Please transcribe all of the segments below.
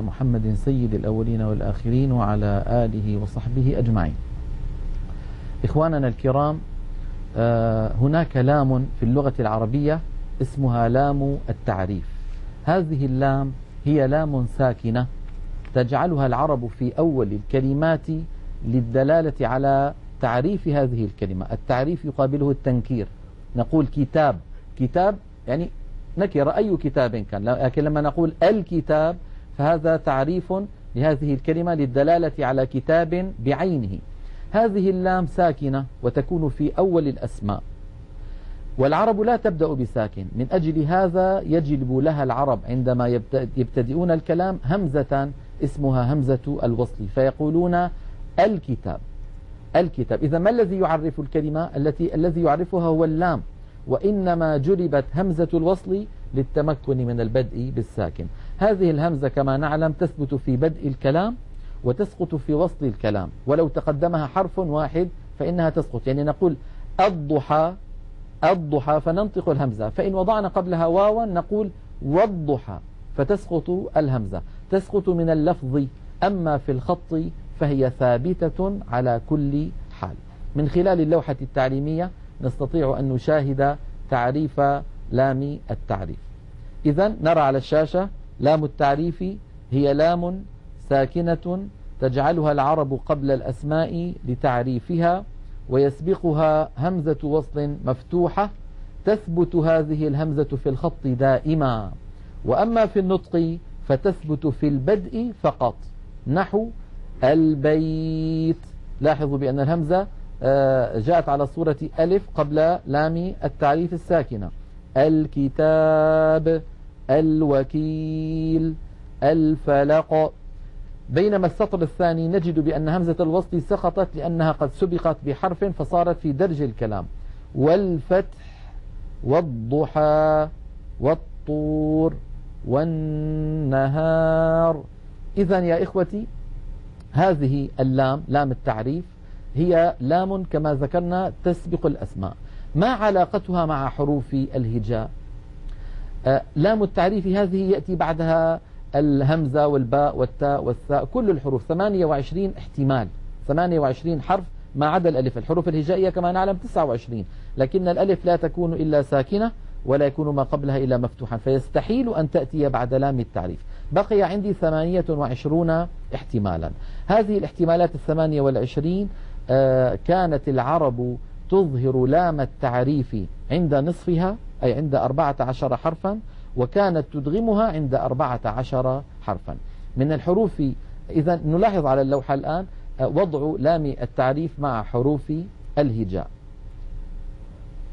محمد سيد الأولين والآخرين وعلى آله وصحبه أجمعين. إخواننا الكرام آه، هناك لام في اللغة العربية اسمها لام التعريف. هذه اللام هي لام ساكنة تجعلها العرب في أول الكلمات للدلالة على تعريف هذه الكلمة. التعريف يقابله التنكير. نقول كتاب. كتاب يعني نكر أي كتاب كان. لكن لما نقول الكتاب فهذا تعريف لهذه الكلمة للدلالة على كتاب بعينه. هذه اللام ساكنة وتكون في أول الأسماء. والعرب لا تبدأ بساكن. من أجل هذا يجلب لها العرب عندما يبتدئون الكلام همزة اسمها همزة الوصل. فيقولون الكتاب. الكتاب. إذا ما الذي يعرف الكلمة؟ التي الذي يعرفها هو اللام. وإنما جلبت همزة الوصل للتمكن من البدء بالساكن. هذه الهمزة كما نعلم تثبت في بدء الكلام وتسقط في وصل الكلام. ولو تقدمها حرف واحد فإنها تسقط. يعني نقول الضحى الضحى فننطق الهمزة. فإن وضعنا قبلها واوا نقول والضحى فتسقط الهمزة. تسقط من اللفظ أما في الخط فهي ثابتة على كل حال. من خلال اللوحة التعليمية نستطيع أن نشاهد تعريف لام التعريف. إذا نرى على الشاشة لام التعريف هي لام ساكنة تجعلها العرب قبل الأسماء لتعريفها ويسبقها همزة وصل مفتوحة تثبت هذه الهمزة في الخط دائما. وأما في النطق فتثبت في البدء فقط. نحو البيت. لاحظوا بأن الهمزة آه، جاءت على صورة ألف قبل لام التعريف الساكنة. الكتاب. الوكيل. الفلق. بينما السطر الثاني نجد بأن همزة الوصل سقطت لأنها قد سبقت بحرف فصارت في درج الكلام. والفتح والضحى والطور والنهار. إذا يا إخوتي هذه اللام لام التعريف هي لام كما ذكرنا تسبق الأسماء. ما علاقتها مع حروف الهجاء؟ لام التعريف هذه يأتي بعدها الهمزة والباء والتاء والثاء كل الحروف. 28 احتمال. 28 حرف ما عدا الألف. الحروف الهجائية كما نعلم 29 لكن الألف لا تكون إلا ساكنة ولا يكون ما قبلها إلا مفتوحا. فيستحيل أن تأتي بعد لام التعريف. بقي عندي 28 احتمالا. هذه الاحتمالات الثمانية والعشرين آه، كانت العرب تظهر لام التعريف عند نصفها. أي عند أربعة عشر حرفا وكانت تدغمها عند أربعة عشر حرفا. من الحروف إذا نلاحظ على اللوحة الآن آه، وضع لام التعريف مع حروف الهجاء.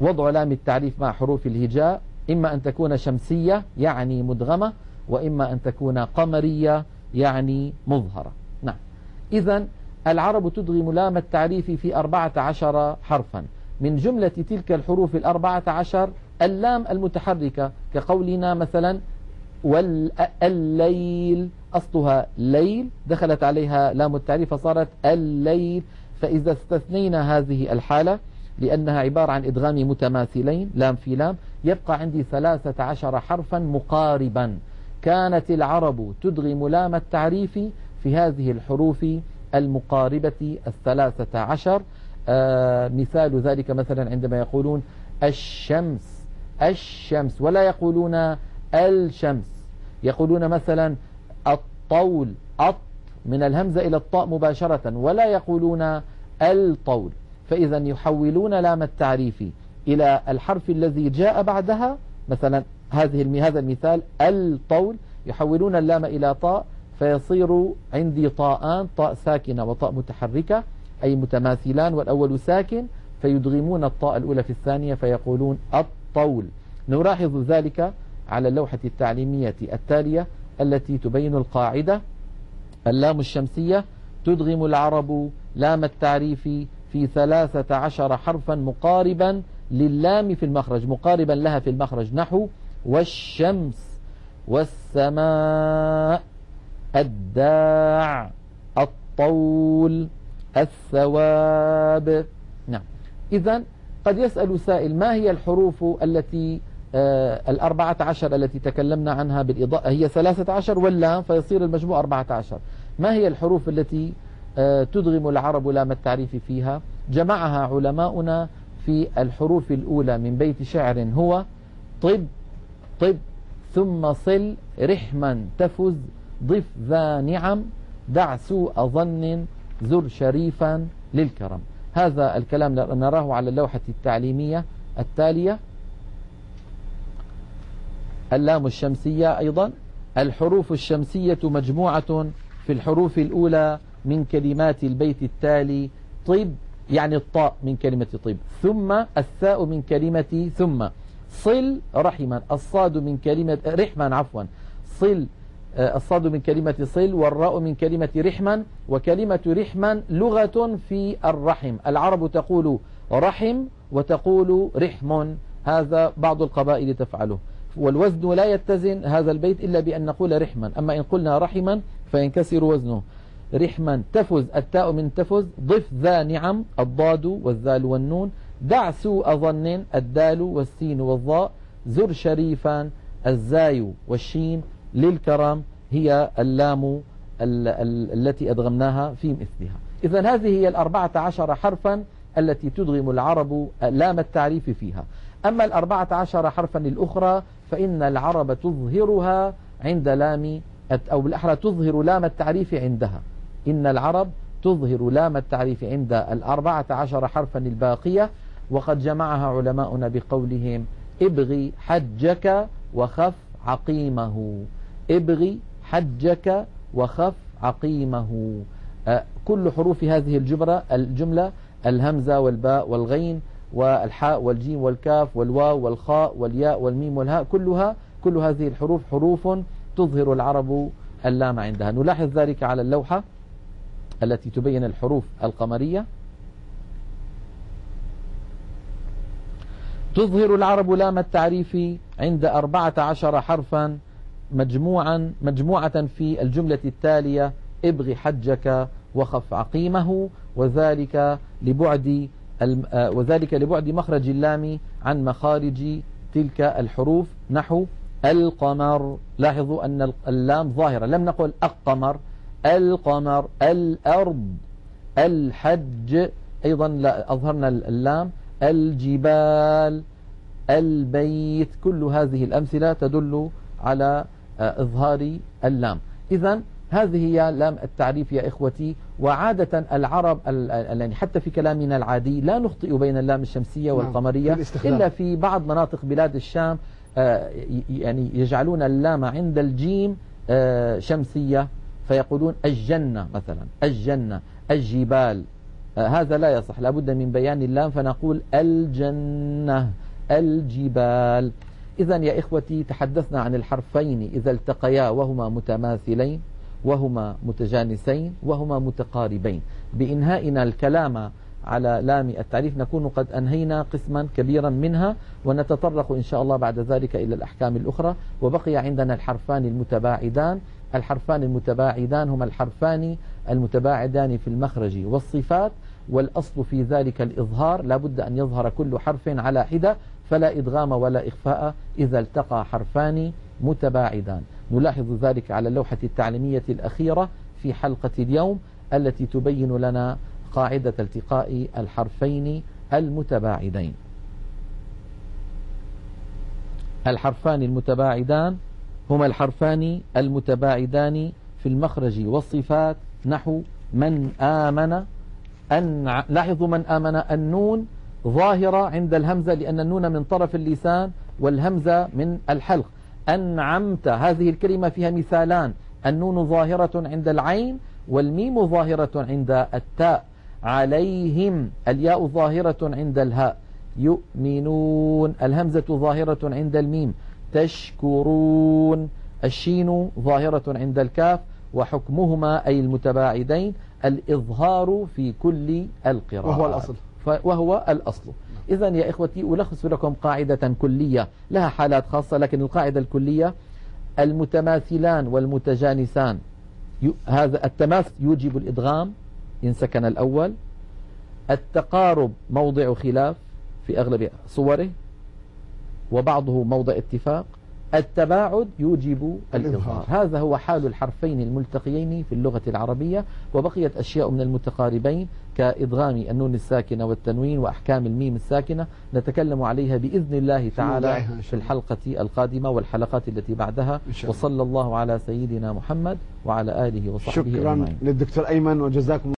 وضع لام التعريف مع حروف الهجاء إما أن تكون شمسية يعني مدغمة وإما أن تكون قمرية يعني مظهرة. نعم. إذا العرب تدغم لام التعريف في أربعة عشر حرفا. من جملة تلك الحروف الأربعة عشر اللام المتحركة كقولنا مثلا والليل أصلها ليل دخلت عليها لام التعريف فصارت الليل. فإذا استثنينا هذه الحالة لأنها عبارة عن إدغام متماثلين لام في لام يبقى عندي ثلاثة عشر حرفا مقاربا. كانت العرب تدغم لام التعريف في هذه الحروف المقاربة الثلاثة عشر. آه مثال ذلك مثلا عندما يقولون الشمس. الشمس ولا يقولون الشمس. يقولون مثلا الطول أط من الهمزة إلى الطاء مباشرة ولا يقولون الطول. فإذا يحولون لام التعريف إلى الحرف الذي جاء بعدها. مثلا هذه هذا المثال الطول. يحولون اللام إلى طاء فيصير عندي طاءان طاء ساكنة وطاء متحركة أي متماثلان والأول ساكن فيدغمون الطاء الأولى في الثانية فيقولون الطول نلاحظ ذلك على اللوحة التعليمية التالية التي تبين القاعدة. اللام الشمسية تدغم العرب لام التعريف في ثلاثة عشر حرفا مقاربا للام في المخرج مقاربا لها في المخرج نحو والشمس والسماء الداع الطول الثواب. نعم. إذا قد يسأل سائل ما هي الحروف التي آه، الأربعة عشر التي تكلمنا عنها بالإضاءة؟ هي ثلاثة عشر ولا فيصير المجموع أربعة عشر؟ ما هي الحروف التي آه، تدغم العرب لام التعريف فيها؟ جمعها علماؤنا في الحروف الأولى من بيت شعر هو طب طب ثم صل رحما تفز ضف ذا نعم دع سوء ظن زر شريفا للكرم. هذا الكلام نراه على اللوحة التعليمية التالية. اللام الشمسية أيضا. الحروف الشمسية مجموعة في الحروف الأولى من كلمات البيت التالي طب يعني الطاء من كلمة طب ثم الثاء من كلمة ثم. صل رحما. الصاد من كلمة رحما عفوا. صل الصاد من كلمة صل والراء من كلمة رحما وكلمة رحما لغة في الرحم. العرب تقول رحم وتقول رحم. هذا بعض القبائل تفعله. والوزن لا يتزن هذا البيت إلا بأن نقول رحما أما إن قلنا رحما فينكسر وزنه. رحما تفز التاء من تفز ضف ذا نعم الضاد والذال والنون. دع سوء ظن الدال والسين والضاء زر شريفا الزاي والشين. للكرم هي اللام التي أدغمناها في مثلها. إذا هذه هي الأربعة عشر حرفا التي تدغم العرب لام التعريف فيها. أما الأربعة عشر حرفا الأخرى فإن العرب تظهرها عند لام أو بالأحرى تظهر لام التعريف عندها. إن العرب تظهر لام التعريف عند الأربعة عشر حرفا الباقية. وقد جمعها علماؤنا بقولهم ابغي حجك وخف عقيمه. ابغي حجك وخف عقيمه. كل حروف هذه الجملة الجملة الهمزة والباء والغين والحاء والجيم والكاف والواو والخاء والياء والميم والهاء كلها كل هذه الحروف حروف تظهر العرب اللام عندها. نلاحظ ذلك على اللوحة التي تبين الحروف القمرية. تظهر العرب لام التعريف عند أربعة عشر حرفا. مجموعا مجموعة في الجملة التالية ابغ حجك وخف عقيمه وذلك لبعد آه، وذلك لبعد مخرج اللام عن مخارج تلك الحروف. نحو القمر. لاحظوا أن اللام ظاهرة. لم نقل القمر القمر الأرض الحج. أيضا أظهرنا اللام. الجبال البيت. كل هذه الأمثلة تدل على إظهار اللام. إذا هذه هي لام التعريف يا إخوتي وعادة العرب يعني حتى في كلامنا العادي لا نخطئ بين اللام الشمسية نعم، والقمرية إلا في بعض مناطق بلاد الشام آه، يعني يجعلون اللام عند الجيم آه، شمسية فيقولون الجنة مثلا الجنة الجبال. هذا لا يصح لابد من بيان اللام فنقول الجنة الجبال. إذا يا إخوتي تحدثنا عن الحرفين إذا التقيا وهما متماثلين وهما متجانسين وهما متقاربين. بإنهائنا الكلام على لام التعريف نكون قد أنهينا قسما كبيرا منها ونتطرق إن شاء الله بعد ذلك إلى الأحكام الأخرى. وبقي عندنا الحرفان المتباعدان. الحرفان المتباعدان هما الحرفان المتباعدان في المخرج والصفات والأصل في ذلك الإظهار. لا بد أن يظهر كل حرف على حدة. فلا إدغام ولا إخفاء إذا التقى حرفان متباعدان. نلاحظ ذلك على اللوحة التعليمية الأخيرة في حلقة اليوم التي تبين لنا قاعدة التقاء الحرفين المتباعدين. الحرفان المتباعدان هما الحرفان المتباعدان في المخرج والصفات نحو من آمن أن لاحظوا من آمن النون ظاهرة عند الهمزة لأن النون من طرف اللسان والهمزة من الحلق. أنعمت هذه الكلمة فيها مثالان. النون ظاهرة عند العين والميم ظاهرة عند التاء. عليهم الياء ظاهرة عند الهاء. يؤمنون الهمزة ظاهرة عند الميم. تشكرون الشين ظاهرة عند الكاف. وحكمهما أي المتباعدين الإظهار في كل القراءات. وهو الأصل. وهو الأصل. إذا يا إخوتي ألخص لكم قاعدة كلية. لها حالات خاصة لكن القاعدة الكلية المتماثلان هذا التماثل يوجب الإدغام إن سكن الأول. التقارب موضع خلاف في أغلب صوره وبعضه موضع اتفاق. التباعد يوجب الإظهار. هذا هو حال الحرفين الملتقيين في اللغة العربية وبقيت أشياء من المتقاربين كإدغام النون الساكنة والتنوين وأحكام الميم الساكنة نتكلم عليها بإذن الله تعالى في. الحلقة القادمة والحلقات التي بعدها. وصلى الله على سيدنا محمد وعلى آله وصحبه شكرا أجمعين للدكتور أيمن وجزاكم